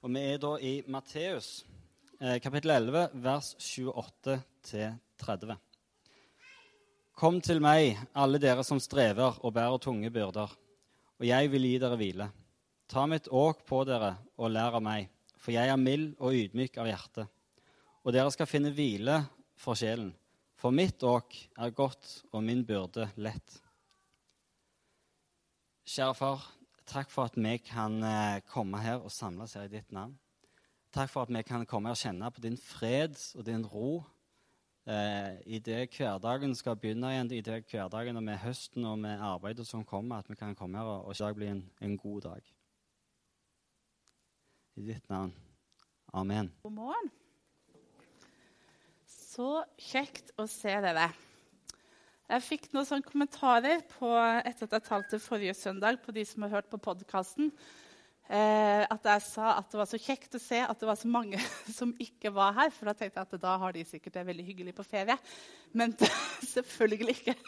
Og vi er da i Matteus, eh, kapittel 11, vers 28-30. Kom til meg, alle dere som strever og bærer tunge byrder, og jeg vil gi dere hvile. Ta mitt åk på dere og lær av meg, for jeg er mild og ydmyk av hjerte. Og dere skal finne hvile for sjelen, for mitt åk er godt og min byrde lett. Kjære far, takk for at vi kan eh, komme her og samles her i ditt navn. Takk for at vi kan komme her og kjenne på din fred og din ro eh, det hverdagen skal begynne igjen, i det hverdagen og med høsten og med arbeidet som kommer, at vi kan komme her og, dag bli en, en god dag. I ditt navn. Amen. God morgen. Så kjekt å se dere. Jeg fikk noen sånne kommentarer på, etter at jeg talte forrige søndag på de som har hørt på podkasten. Eh, at jeg sa at det var så kjekt å se at det var så mange som ikke var her. For da tenkte jeg at da har de sikkert det veldig hyggelig på ferie. Men selvfølgelig ikke.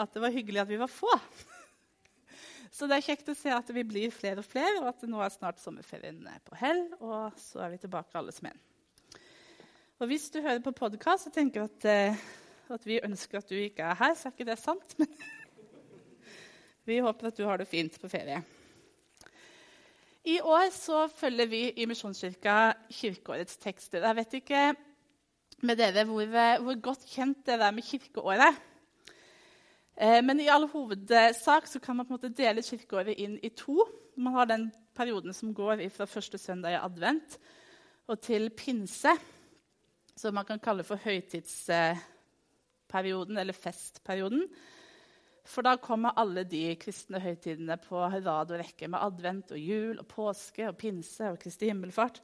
At det var hyggelig at vi var få. Så det er kjekt å se at vi blir flere og flere, og at nå er snart sommerferien på hell. Og så er vi tilbake alle som en. Og hvis du hører på podkast og tenker at eh, at vi ønsker at du ikke er her, så er ikke det sant. Men vi håper at du har det fint på ferie. I år så følger vi i Misjonskirka kirkeårets tekster. Jeg vet ikke med dere hvor, hvor godt kjent dere er med kirkeåret. Eh, men i all hovedsak så kan man på en måte dele kirkeåret inn i to. Man har den perioden som går fra første søndag i advent og til pinse, som man kan kalle for høytids perioden, eller festperioden. For da kommer alle de kristne høytidene på rad og rekke med advent og jul og påske og pinse og Kristi himmelfart.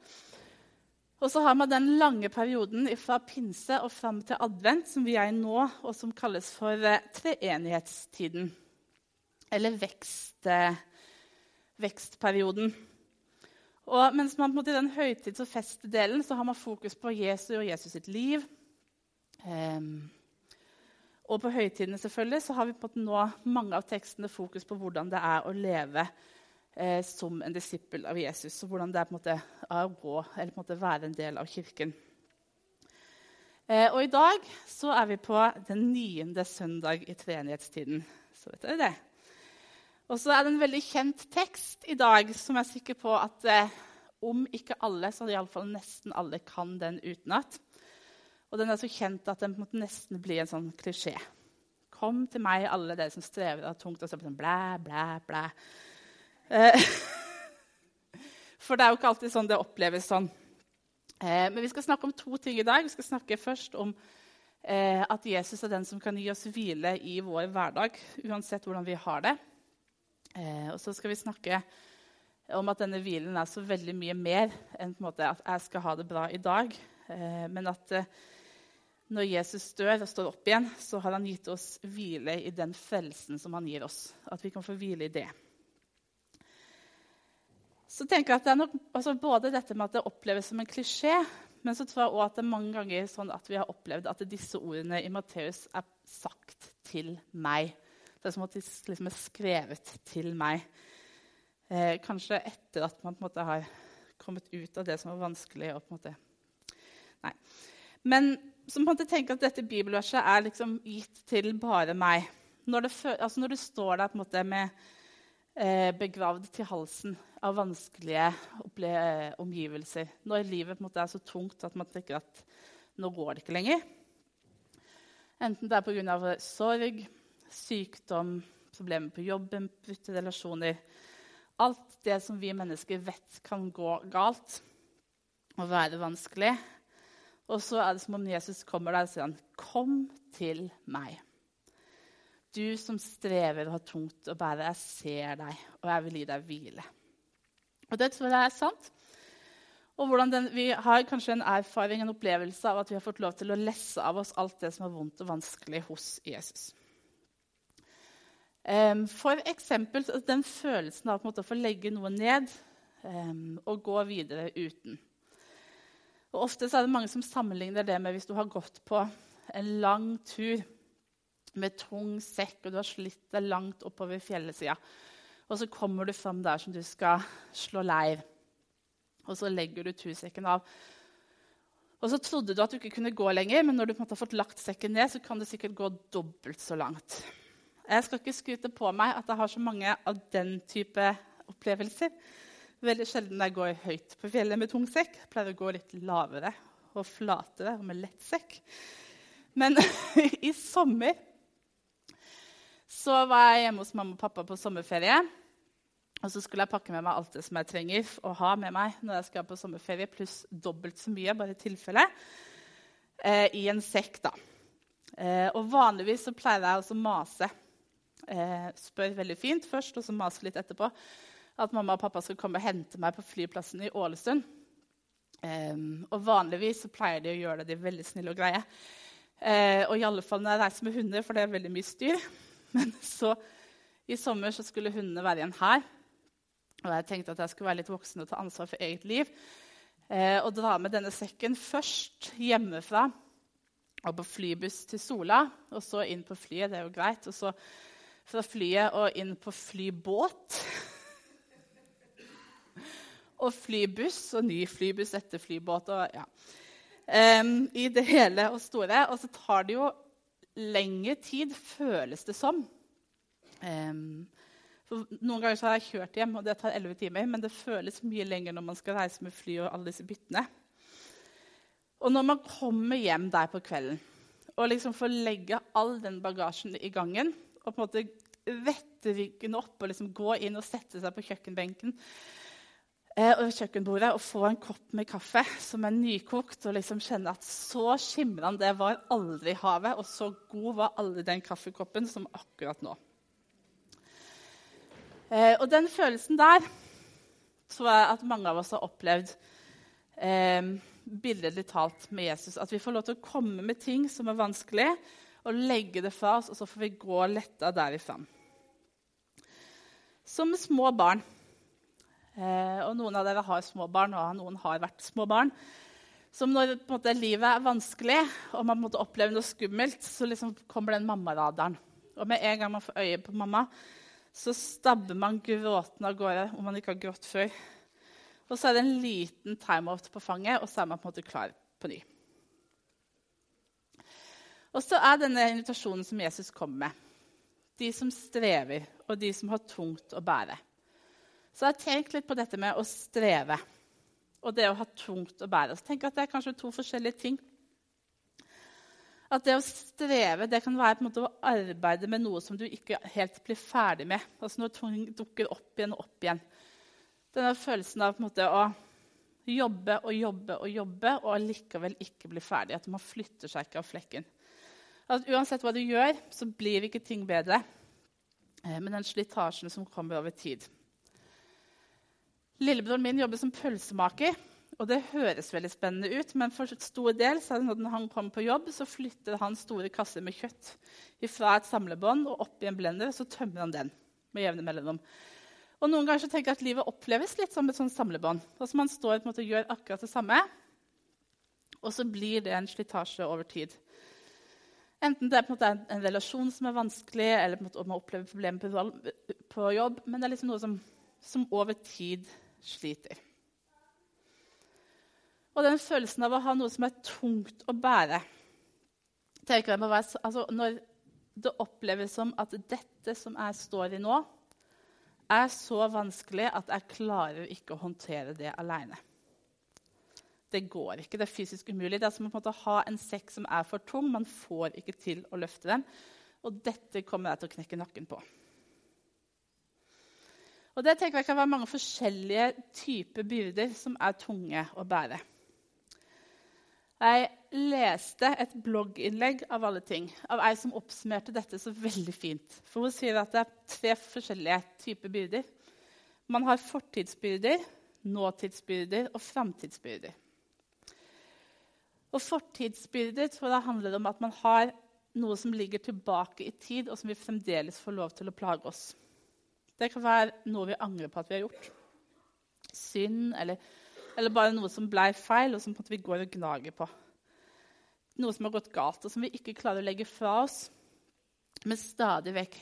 Og så har man den lange perioden fra pinse og fram til advent, som vi er i nå, og som kalles for eh, treenighetstiden. Eller vekst, eh, vekstperioden. Og mens man på en måte, I den høytids- og festdelen så har man fokus på Jesus og Jesus sitt liv. Um, og på høytidene selvfølgelig, så har vi på nå mange av tekstene fokus på hvordan det er å leve eh, som en disippel av Jesus. Og hvordan det er, på en måte, å gå, eller på en måte være en del av kirken. Eh, og i dag så er vi på den niende søndag i treenighetstiden. Så vet dere det. Og så er det en veldig kjent tekst i dag som jeg er sikker på at eh, om ikke alle, så iallfall nesten alle kan den utenat. Og den er så kjent at den nesten bli en sånn klisjé. Kom til meg, alle dere som strever av tungt, og så sånn blæ, blæ, blæ. Eh, for det er jo ikke alltid sånn det oppleves sånn. Eh, men vi skal snakke om to ting i dag. Vi skal snakke først om eh, at Jesus er den som kan gi oss hvile i vår hverdag, uansett hvordan vi har det. Og så skal vi snakke om at denne hvilen er så veldig mye mer enn en at jeg skal ha det bra i dag, men at når Jesus dør og står opp igjen, så har han gitt oss hvile i den frelsen som han gir oss. At vi kan få hvile i det. Så tenker jeg at det er nok, altså Både dette med at det oppleves som en klisjé, men så tror jeg også at det er mange ganger sånn at vi har opplevd at disse ordene i Matteus er sagt til meg. Det er som at de liksom er skrevet til meg. Eh, kanskje etter at man på en måte har kommet ut av det som var vanskelig. og på en måte... Nei. Men som måtte tenke at dette bibelverset er liksom gitt til bare meg. Når, det, altså når du står der måte med eh, begravd til halsen av vanskelige omgivelser, når livet måte er så tungt at man tenker at nå går det ikke lenger Enten det er pga. sorg, sykdom, problemer på jobben, brutte relasjoner Alt det som vi mennesker vet kan gå galt og være vanskelig og så er det som om Jesus kommer der og sier han, 'Kom til meg.' Du som strever og har tungt å bære, jeg ser deg, og jeg vil gi deg hvile. Og det tror jeg er sant. Og den, Vi har kanskje en erfaring en opplevelse av at vi har fått lov til å lesse av oss alt det som er vondt og vanskelig hos Jesus. Um, for eksempel den følelsen av å få legge noe ned um, og gå videre uten. Og Ofte er det mange som sammenligner det med hvis du har gått på en lang tur med tung sekk, og du har slitt deg langt oppover fjellsida. Og så kommer du fram der som du skal slå leir. Og så legger du tursekken av. Og så trodde du at du ikke kunne gå lenger, men når du har fått lagt sekken ned, så kan du sikkert gå dobbelt så langt. Jeg skal ikke skryte på meg at jeg har så mange av den type opplevelser. Veldig sjelden jeg går høyt på fjellet med tung sekk. Jeg pleier å gå litt lavere og flatere og med lett sekk. Men i sommer så var jeg hjemme hos mamma og pappa på sommerferie. Og så skulle jeg pakke med meg alt det som jeg trenger å ha med meg når jeg skal på sommerferie, pluss dobbelt så mye, bare i tilfelle, eh, i en sekk. da. Eh, og vanligvis så pleier jeg også å mase. Eh, spør veldig fint først, og så mase litt etterpå. At mamma og pappa skulle komme og hente meg på flyplassen i Ålesund. Um, og vanligvis så pleier de å gjøre det. De er veldig snille og greie. Uh, og i alle fall når jeg reiser med hunder, for det er veldig mye styr. Men så i sommer så skulle hundene være igjen her. Og jeg tenkte at jeg skulle være litt voksen og ta ansvar for eget liv. Eh, og dra med denne sekken først hjemmefra og på flybuss til Sola. Og så inn på flyet. Det er jo greit. Og så fra flyet og inn på flybåt. Og flybuss og ny flybuss etter flybåt. og ja. Um, I det hele og store. Og så tar det jo lengre tid, føles det som. Um, noen ganger har jeg kjørt hjem, og det tar 11 timer. Men det føles mye lenger når man skal reise med fly og alle disse byttene. Og når man kommer hjem der på kvelden og liksom får legge all den bagasjen i gangen og på en måte vette ryggen opp og liksom gå inn og sette seg på kjøkkenbenken eh, og kjøkkenbordet og få en kopp med kaffe som er nykokt, og liksom kjenne at så skimrende det var aldri havet, og så god var aldri den kaffekoppen som akkurat nå. Eh, og den følelsen der tror jeg at mange av oss har opplevd eh, billedlig talt med Jesus. At vi får lov til å komme med ting som er vanskelig, og legge det fra oss, og så får vi gå letta derifra. Som små barn. Eh, og noen av dere har små barn, og noen har vært små barn. Som når måte, livet er vanskelig og man måtte oppleve noe skummelt, så liksom kommer den mammaradaren. Og med en gang man får øye på mamma, så stabber man gråtende av gårde om man ikke har grått før. Og så er det en liten timeout på fanget, og så er man på en måte klar på ny. Og så er denne invitasjonen som Jesus kommer med. De som strever, og de som har tungt å bære. Så jeg har tenkt litt på dette med å streve og det å ha tungt å bære. Så tenk at Det er kanskje to forskjellige ting. At det å streve det kan være på en måte å arbeide med noe som du ikke helt blir ferdig med. Altså Når ting dukker opp igjen og opp igjen. Denne følelsen av på en måte å jobbe og jobbe og jobbe og allikevel ikke bli ferdig. At man flytter seg ikke av flekken. At Uansett hva du gjør, så blir ikke ting bedre. Men med den slitasjen som kommer over tid. Lillebroren min jobber som pølsemaker. Og det høres veldig spennende ut, men for stor del så det når han kommer på jobb, så flytter han store kasser med kjøtt fra et samlebånd og opp i en blender, og så tømmer han den med jevne mellomrom. Og Noen ganger så tenker jeg at livet oppleves litt som et sånt samlebånd. Altså Man står og gjør akkurat det samme, og så blir det en slitasje over tid. Enten det er en, en relasjon som er vanskelig, eller en måte man opplever problemer på, på jobb. Men det er liksom noe som, som over tid sliter. Og den følelsen av å ha noe som er tungt å bære tenker jeg må være, altså Når det oppleves som at dette som jeg står i nå, er så vanskelig at jeg klarer ikke å håndtere det aleine. Det går ikke. Det er fysisk umulig. Det er som å ha en sekk som er for tung. Man får ikke til å løfte den. Og dette kommer jeg til å knekke nakken på. Og Det tenker jeg kan være mange forskjellige typer byrder som er tunge å bære. Jeg leste et blogginnlegg av alle ting, av ei som oppsummerte dette så veldig fint. For Hun sier at det er tre forskjellige typer byrder. Man har fortidsbyrder, nåtidsbyrder og framtidsbyrder. Og Fortidsbyrder tror jeg handler om at man har noe som ligger tilbake i tid, og som vi fremdeles får lov til å plage oss. Det kan være noe vi angrer på at vi har gjort. Synd eller eller bare noe som ble feil, og som vi går og gnager på. Noe som har gått galt, og som vi ikke klarer å legge fra oss, men stadig vekk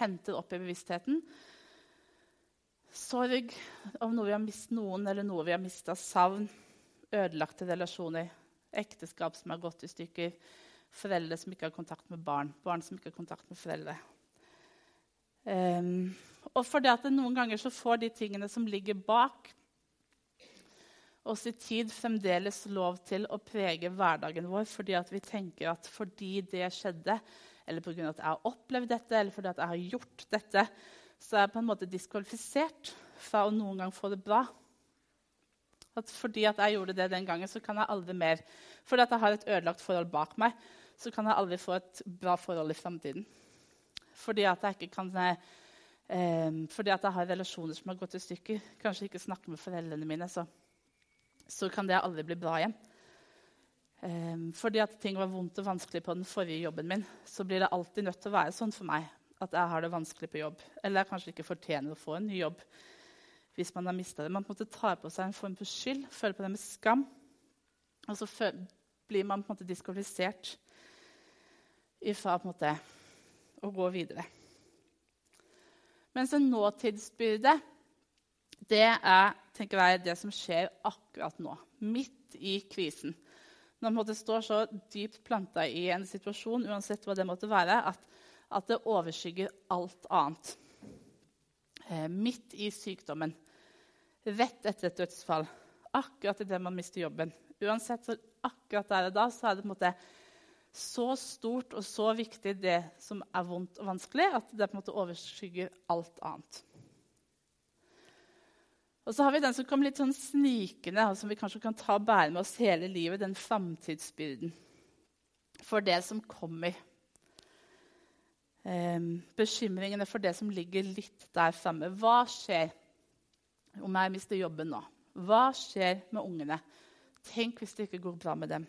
henter opp i bevisstheten. Sorg om noe vi har mistet noen, eller noe vi har mista. Savn, ødelagte relasjoner, ekteskap som har gått i stykker, foreldre som ikke har kontakt med barn, barn som ikke har kontakt med foreldre. Um, og fordi at noen ganger så får de tingene som ligger bak oss i tid, fremdeles lov til å prege hverdagen vår fordi at vi tenker at fordi det skjedde, eller pga. at jeg har opplevd dette, eller fordi at jeg har gjort dette, så er jeg på en måte diskvalifisert fra å noen gang få det bra. At fordi at jeg gjorde det den gangen, så kan jeg aldri mer Fordi at jeg har et ødelagt forhold bak meg, så kan jeg aldri få et bra forhold i framtiden. Fordi at jeg ikke kan eh, fordi at jeg har relasjoner som har gått i stykker. Kanskje ikke snakke med foreldrene mine, så, så kan det aldri bli bra igjen. Um, fordi at ting var vondt og vanskelig på den forrige jobben min, så blir det alltid nødt til å være sånn for meg at jeg har det vanskelig på jobb. Eller jeg kanskje ikke fortjener å få en ny jobb hvis man har mista det. Man på en måte tar på seg en form for skyld, føler på det med skam. Og så blir man på en måte diskvalifisert ifra på en måte å gå videre. Mens en nåtidsbyrde, det er tenker jeg, det som skjer akkurat nå. Midt i krisen når man står så dypt planta i en situasjon, uansett hva det måtte være, at, at det overskygger alt annet. Eh, midt i sykdommen, rett etter et dødsfall, akkurat idet man mister jobben. Uansett, så akkurat der og da så er det på en måte så stort og så viktig, det som er vondt og vanskelig, at det på en måte overskygger alt annet. Og så har vi den som kommer litt sånn snikende, og som vi kanskje kan ta og bære med oss hele livet, den framtidsbyrden for det som kommer. Um, bekymringene for det som ligger litt der framme. Hva skjer om jeg mister jobben nå? Hva skjer med ungene? Tenk hvis det ikke går bra med dem.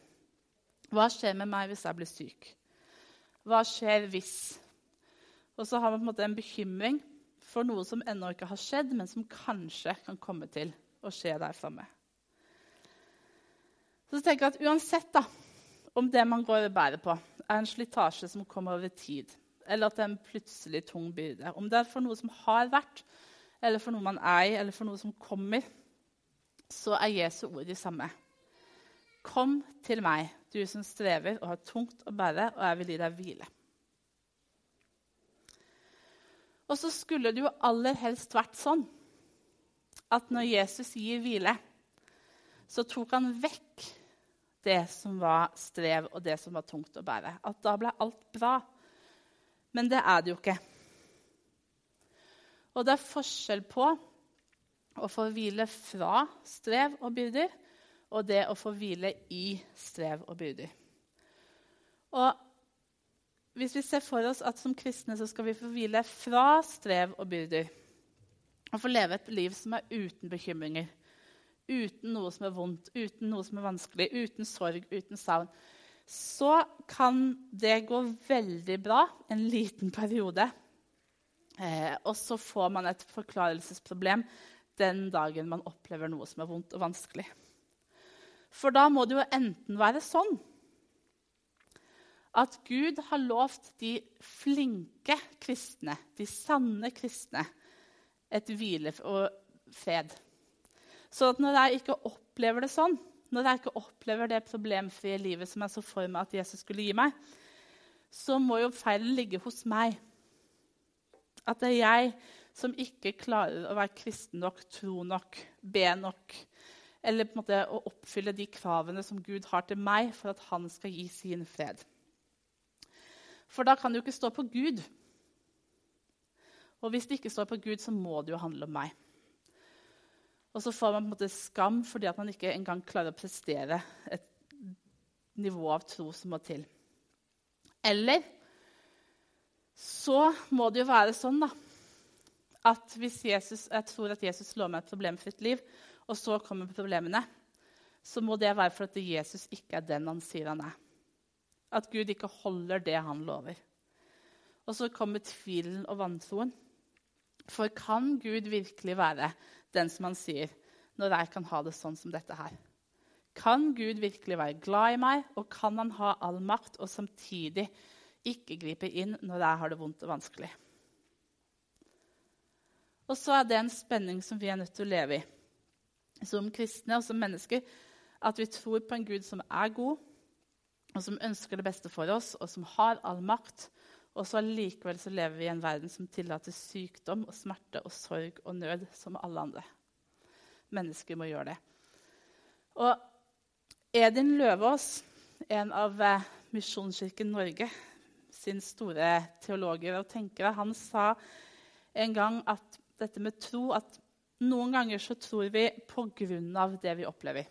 Hva skjer med meg hvis jeg blir syk? Hva skjer hvis? Og så har man på en måte en bekymring for noe som ennå ikke har skjedd, men som kanskje kan komme til å skje der framme. Så tenker jeg at uansett da, om det man går og bærer på, er en slitasje som kommer over tid, eller at det er en plutselig tung byrde, om det er for noe som har vært, eller for noe man er i, eller for noe som kommer, så er Jesu ord de samme. Kom til meg, du som strever og har tungt å bære, og jeg vil gi deg hvile. Og så skulle det jo aller helst vært sånn at når Jesus gir hvile, så tok han vekk det som var strev, og det som var tungt å bære. At da ble alt bra. Men det er det jo ikke. Og det er forskjell på å få hvile fra strev og byrder og det å få hvile i strev og byrder. Og hvis vi ser for oss at som kristne så skal vi få hvile fra strev og byrder og få leve et liv som er uten bekymringer, uten noe som er vondt, uten noe som er vanskelig, uten sorg, uten savn, så kan det gå veldig bra en liten periode. Eh, og så får man et forklarelsesproblem den dagen man opplever noe som er vondt og vanskelig. For da må det jo enten være sånn at Gud har lovt de flinke kristne, de sanne kristne, et hvile og fred. Så når jeg ikke opplever det sånn, når jeg ikke opplever det problemfrie livet som jeg så for meg at Jesus skulle gi meg, så må jo feilen ligge hos meg. At det er jeg som ikke klarer å være kristen nok, tro nok, be nok. Eller på en måte å oppfylle de kravene som Gud har til meg for at han skal gi sin fred. For da kan det jo ikke stå på Gud. Og hvis det ikke står på Gud, så må det jo handle om meg. Og så får man på en måte skam fordi at man ikke engang klarer å prestere et nivå av tro som må til. Eller så må det jo være sånn da, at hvis Jesus, jeg tror at Jesus slår meg et problemfritt liv, og så kommer problemene, så må det være for at Jesus ikke er den han sier han er. At Gud ikke holder det han lover. Og så kommer tvilen og vantroen. For kan Gud virkelig være den som han sier, når jeg kan ha det sånn som dette her? Kan Gud virkelig være glad i meg, og kan han ha all makt og samtidig ikke gripe inn når jeg har det vondt og vanskelig? Og så er det en spenning som vi er nødt til å leve i som kristne og som mennesker. At vi tror på en Gud som er god, og som ønsker det beste for oss, og som har all makt. Og så allikevel så lever vi i en verden som tillater sykdom og smerte og sorg og nød som alle andre. Mennesker må gjøre det. Og Edin Løvaas, en av eh, Misjonskirken Norge sin store teologer og tenkere, han sa en gang at dette med tro at noen ganger så tror vi pga. det vi opplever.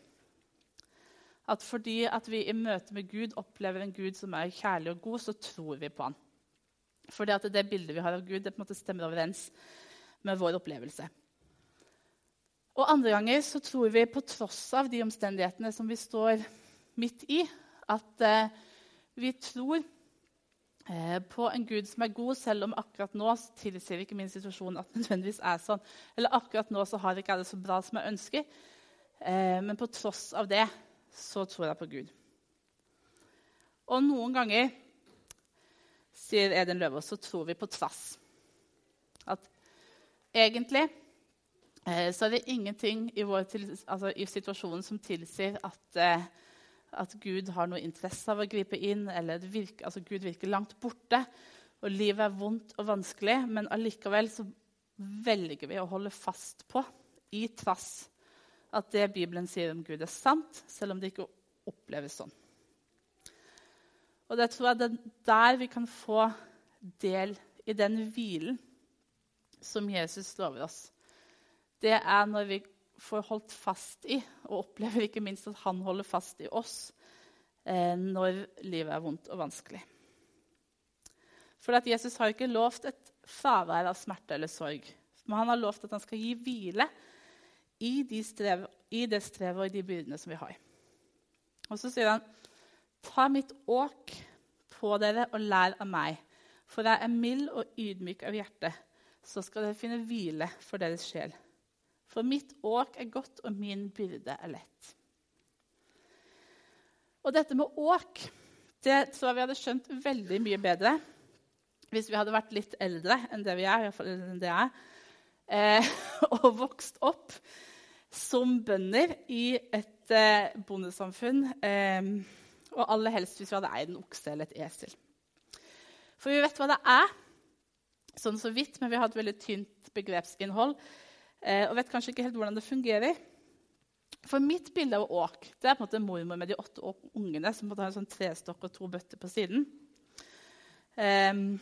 At fordi at vi i møte med Gud opplever en Gud som er kjærlig og god, så tror vi på han. Fordi at det bildet vi har av Gud, det på en måte stemmer overens med vår opplevelse. Og andre ganger så tror vi på tross av de omstendighetene som vi står midt i, at eh, vi tror på en Gud som er god, selv om akkurat nå tilsier ikke min situasjon at det nødvendigvis er sånn. Eller akkurat nå så har ikke alle så bra som jeg ønsker. Eh, men på tross av det så tror jeg på Gud. Og noen ganger, sier Edin Løvaas, så tror vi på trass. At egentlig eh, så er det ingenting i, vår, altså, i situasjonen som tilsier at at Gud har noe interesse av å gripe inn, eller virker, altså Gud virker langt borte, og livet er vondt og vanskelig, men allikevel så velger vi å holde fast på, i trass, at det Bibelen sier om Gud, er sant, selv om det ikke oppleves sånn. Og det tror jeg det er der vi kan få del i den hvilen som Jesus lover oss. Det er når vi får holdt fast i, og opplever ikke minst at han holder fast i oss eh, når livet er vondt og vanskelig. For at Jesus har ikke lovt et fravær av smerte eller sorg. Men han har lovt at han skal gi hvile i, de strev, i det strevet og i de byrdene som vi har. Og så sier han, ta mitt åk på dere og lær av meg, for jeg er mild og ydmyk av hjerte. Så skal dere finne hvile for deres sjel. For mitt åk er godt, og min byrde er lett. Og dette med åk det tror jeg vi hadde skjønt veldig mye bedre hvis vi hadde vært litt eldre enn det vi er, i enn det er, eh, og vokst opp som bønder i et eh, bondesamfunn. Eh, og aller helst hvis vi hadde eid en okse eller et esel. For vi vet hva det er, sånn så vidt, men vi har et veldig tynt begrepsinnhold. Eh, og vet kanskje ikke helt hvordan det fungerer. For mitt bilde av åk det er på en måte mormor med de åtte ungene som har en sånn trestokk og to bøtter på siden. Um,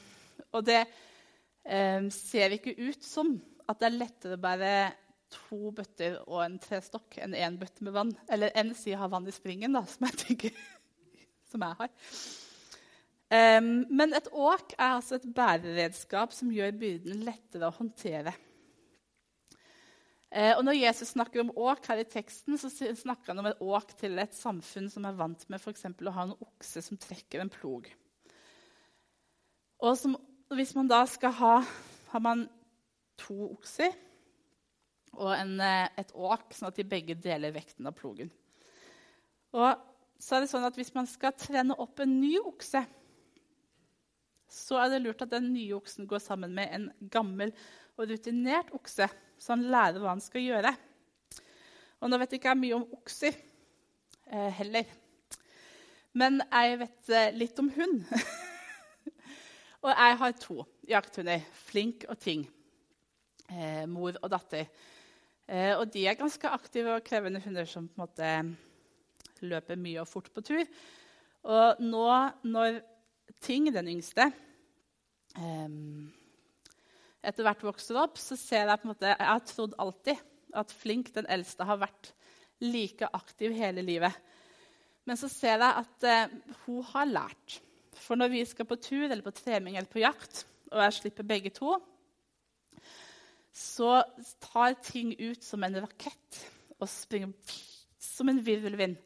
og det um, ser ikke ut som at det er lettere å bære to bøtter og en trestokk enn én bøtte med vann. Eller enn si ha vann i springen, da, som jeg tenker som jeg har. Um, men et åk er altså et bæreredskap som gjør byrden lettere å håndtere. Eh, og Når Jesus snakker om åk her i teksten, så snakker han om et åk til et samfunn som er vant med for å ha en okse som trekker en plog. Og som, Hvis man da skal ha har man to okser og en, eh, et åk, sånn at de begge deler vekten av plogen. Og så er det sånn at Hvis man skal trene opp en ny okse, så er det lurt at den nye oksen går sammen med en gammel og rutinert okse så han lærer hva han skal gjøre. Og nå vet jeg ikke mye om okser eh, heller. Men jeg vet eh, litt om hund. og jeg har to jakthunder. Flink og Ting. Eh, mor og datter. Eh, og de er ganske aktive og krevende hunder som på en måte løper mye og fort på tur. Og nå når Ting, den yngste, eh, etter hvert vokser opp, så ser jeg på en måte, jeg har trodd alltid at Flink, den eldste, har vært like aktiv hele livet. Men så ser jeg at eh, hun har lært. For når vi skal på tur eller på trening eller på jakt, og jeg slipper begge to, så tar ting ut som en rakett og springer som en virvelvind.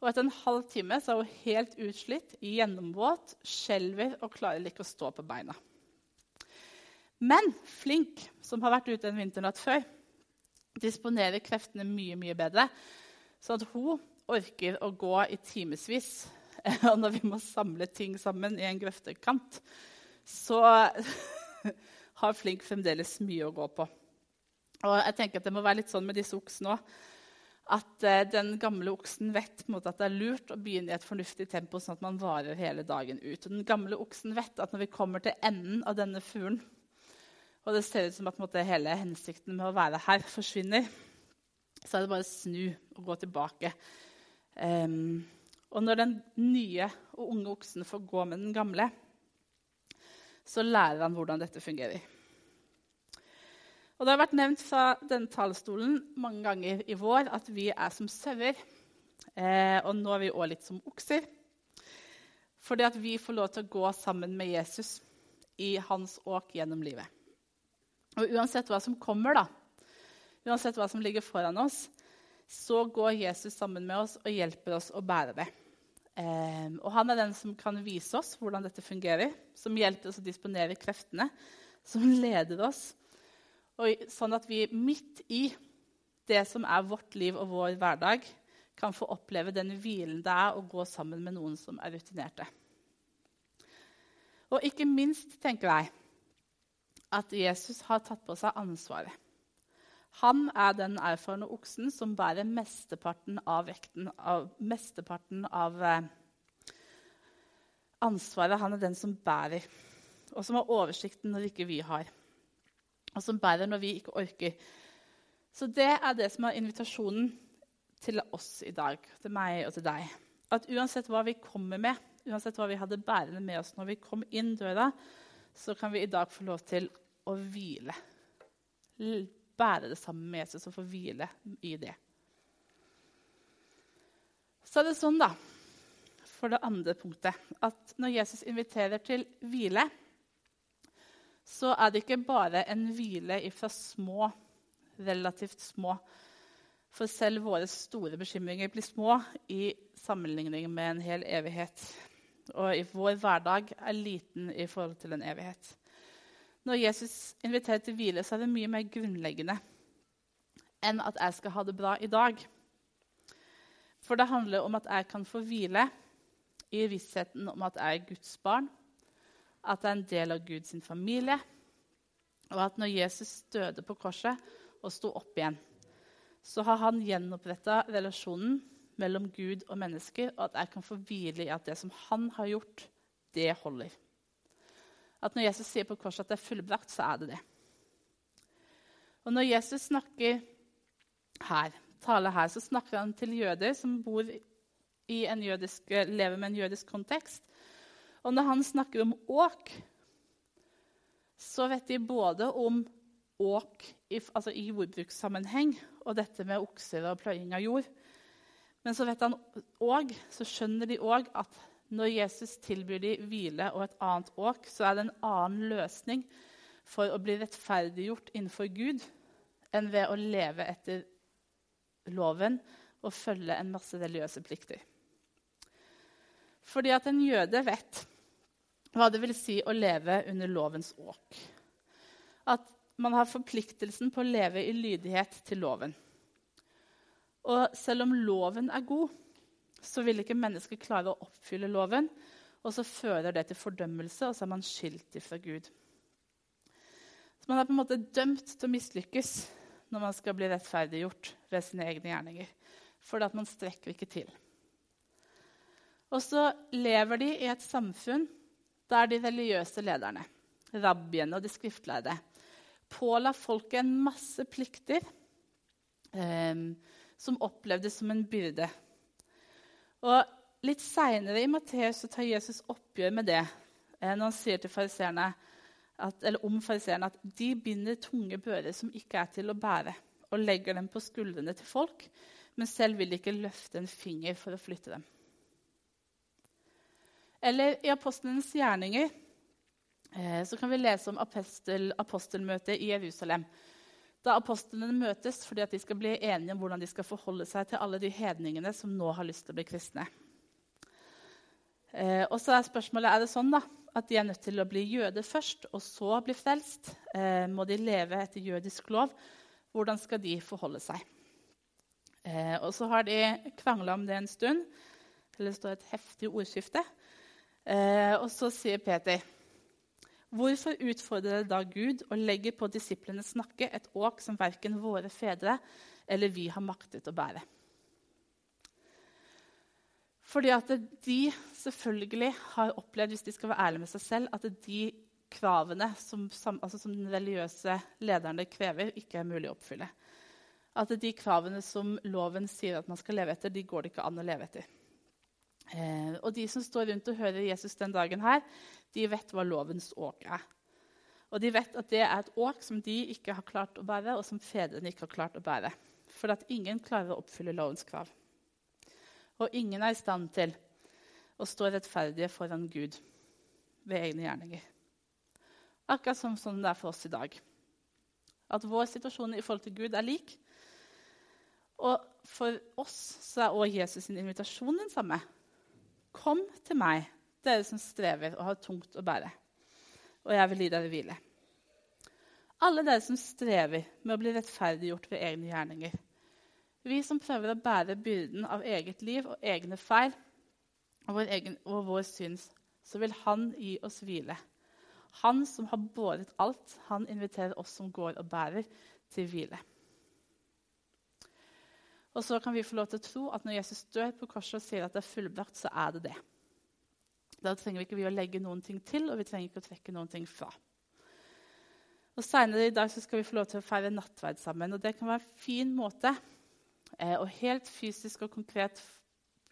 Og etter en halv time så er hun helt utslitt, gjennomvåt, skjelver og klarer ikke å stå på beina. Men Flink, som har vært ute en vinternatt før, disponerer kreftene mye mye bedre. Så at hun orker å gå i timevis. Og når vi må samle ting sammen i en grøftekant, så har Flink fremdeles mye å gå på. Og jeg tenker at Det må være litt sånn med disse oksene òg. At eh, den gamle oksen vet måte, at det er lurt å begynne i et fornuftig tempo, sånn at man varer hele dagen ut. Og den gamle oksen vet at når vi kommer til enden av denne fuglen, og det ser ut som at måte, hele hensikten med å være her forsvinner, så er det bare å snu og gå tilbake. Um, og når den nye og unge oksen får gå med den gamle, så lærer han hvordan dette fungerer. Og Det har vært nevnt fra denne talerstolen mange ganger i vår at vi er som sauer. Eh, og nå er vi òg litt som okser. Fordi at vi får lov til å gå sammen med Jesus i hans åk gjennom livet. Og uansett hva som kommer, da, uansett hva som ligger foran oss, så går Jesus sammen med oss og hjelper oss å bære det. Eh, og han er den som kan vise oss hvordan dette fungerer, som hjelper oss å disponere kreftene, som leder oss og sånn at vi midt i det som er vårt liv og vår hverdag, kan få oppleve den hvilen det er å gå sammen med noen som er rutinerte. Og ikke minst tenker jeg at Jesus har tatt på seg ansvaret. Han er den erfarne oksen som bærer mesteparten av vekten, av, mesteparten av eh, ansvaret. Han er den som bærer, og som har oversikten når ikke vi har og som bærer når vi ikke orker. Så det er det som er invitasjonen til oss i dag, til meg og til deg. At uansett hva vi kommer med, uansett hva vi hadde bærende med oss når vi kom inn døra, så kan vi i dag få lov til å hvile. Bære det sammen med Jesus og få hvile i det. Så er det sånn, da, for det andre punktet, at når Jesus inviterer til hvile, så er det ikke bare en hvile fra små, relativt små. For selv våre store bekymringer blir små i sammenligning med en hel evighet. Og vår hverdag er liten i forhold til en evighet. Når Jesus inviterer til hvile, så er det mye mer grunnleggende enn at jeg skal ha det bra i dag. For det handler om at jeg kan få hvile i vissheten om at jeg er Guds barn, at jeg er en del av Guds familie, og at når Jesus døde på korset og sto opp igjen, så har han gjenoppretta relasjonen mellom Gud og mennesker, og at jeg kan få hvile i at det som han har gjort, det holder. At når Jesus sier på korset at det er fullbrakt, så er det det. Og når Jesus snakker her, taler her, så snakker han til jøder som bor i en jødisk, lever med en jødisk kontekst. Og når han snakker om åk, så vet de både om åk i, altså i jordbrukssammenheng og dette med okser og pløying av jord. Men så, vet han også, så skjønner de òg at når Jesus tilbyr dem hvile og et annet åk, så er det en annen løsning for å bli rettferdiggjort innenfor Gud enn ved å leve etter loven og følge en masse religiøse plikter. Fordi at en jøde vet hva det vil si å leve under lovens åk. At man har forpliktelsen på å leve i lydighet til loven. Og selv om loven er god, så vil ikke mennesket klare å oppfylle loven. Og så fører det til fordømmelse, og så er man skilt fra Gud. Så man er på en måte dømt til å mislykkes når man skal bli rettferdiggjort ved sine egne gjerninger. For at man strekker ikke til. Og så lever de i et samfunn der de religiøse lederne, rabbiene og de skriftlærde, påla folket en masse plikter eh, som opplevdes som en byrde. Og Litt seinere i Matteus tar Jesus oppgjør med det eh, når han sier til fariseerne om fariseerne at de binder tunge bører som ikke er til å bære, og legger dem på skuldrene til folk, men selv vil de ikke løfte en finger for å flytte dem. Eller i apostlenes gjerninger eh, så kan vi lese om apostel, apostelmøtet i Jerusalem. Da apostlene møtes fordi de skal bli enige om hvordan de skal forholde seg til alle de hedningene som nå har lyst til å bli kristne. Eh, og så er spørsmålet er det sånn da, at de er nødt til å bli jøder først, og så bli frelst. Eh, må de leve etter jødisk lov? Hvordan skal de forholde seg? Eh, og så har de krangla om det en stund. Eller det står et heftig ordskifte. Eh, og så sier Peter, Hvorfor utfordrer dere da Gud og legger på disiplenes nakke et åk som verken våre fedre eller vi har maktet å bære? Fordi at de selvfølgelig har opplevd, hvis de skal være ærlige med seg selv, at de kravene som, altså som den religiøse lederne krever, ikke er mulig å oppfylle. At de kravene som loven sier at man skal leve etter, de går det ikke an å leve etter. Eh, og de som står rundt og hører Jesus den dagen her, de vet hva lovens åk er. Og de vet at det er et åk som de ikke har klart å bære, og som fedrene ikke har klart å bære. For at ingen klarer å oppfylle lovens krav. Og ingen er i stand til å stå rettferdige foran Gud ved egne gjerninger. Akkurat som, sånn det er for oss i dag. At vår situasjon i forhold til Gud er lik. Og for oss så er også Jesus' sin invitasjon den samme. Kom til meg, dere som strever og har tungt å bære, og jeg vil gi dere hvile. Alle dere som strever med å bli rettferdiggjort ved egne gjerninger. Vi som prøver å bære byrden av eget liv og egne feil og vår, egen, og vår syns, så vil han gi oss hvile. Han som har båret alt, han inviterer oss som går og bærer, til hvile. Og så kan vi få lov til å tro at når Jesus dør på korset og sier at det er fullbrakt, så er det det. Da trenger vi ikke å legge noen ting til, og vi trenger ikke å trekke noen ting fra. Og Senere i dag skal vi få lov til å feire nattverd sammen. og Det kan være en fin måte eh, å helt fysisk og konkret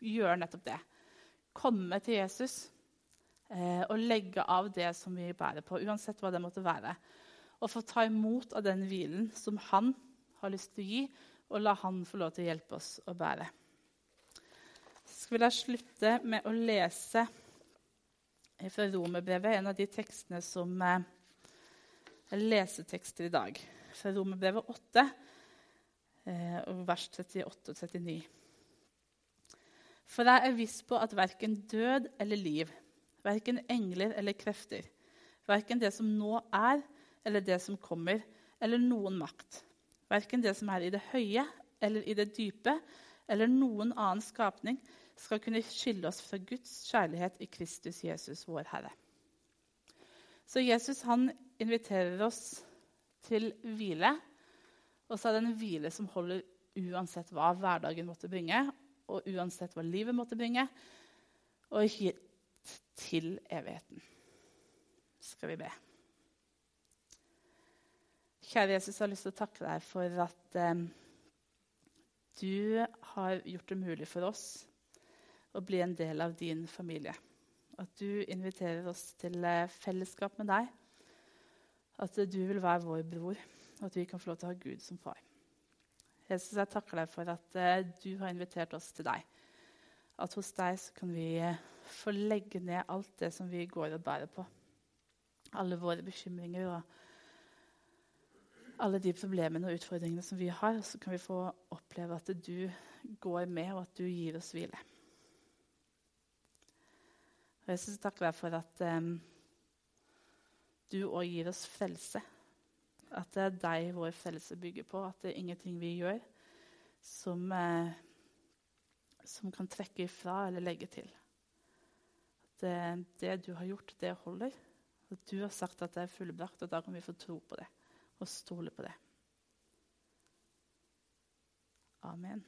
gjøre nettopp det. Komme til Jesus eh, og legge av det som vi bærer på, uansett hva det måtte være. Og få ta imot av den hvilen som han har lyst til å gi, og la Han få lov til å hjelpe oss å bære. Så vil jeg slutte med å lese fra Romerbrevet, en av de tekstene som er lesetekster i dag. Fra Romerbrevet 8, eh, vers 38 og 39. For jeg er viss på at verken død eller liv, verken engler eller krefter, verken det som nå er, eller det som kommer, eller noen makt, Verken det som er i det høye eller i det dype, eller noen annen skapning, skal kunne skille oss fra Guds kjærlighet i Kristus Jesus, vår Herre. Så Jesus han inviterer oss til hvile. Og så er det en hvile som holder uansett hva hverdagen måtte bringe, og uansett hva livet måtte bringe, og hit til evigheten. Skal vi be. Kjære Jesus, jeg har lyst til å takke deg for at eh, du har gjort det mulig for oss å bli en del av din familie. At du inviterer oss til eh, fellesskap med deg. At du vil være vår bror, og at vi kan få lov til å ha Gud som far. Jesus, jeg takker deg for at eh, du har invitert oss til deg. At hos deg kan vi eh, få legge ned alt det som vi går og bærer på. Alle våre bekymringer og alle de problemene og utfordringene som vi har, så kan vi få oppleve at du går med, og at du gir oss hvile. Og jeg synes takk være for at um, du òg gir oss frelse. At det er deg vår frelse bygger på. At det er ingenting vi gjør som, uh, som kan trekke ifra eller legge til. At uh, det du har gjort, det holder. At du har sagt at det er fullbrakt, og da kan vi få tro på det og stole på det. Amen.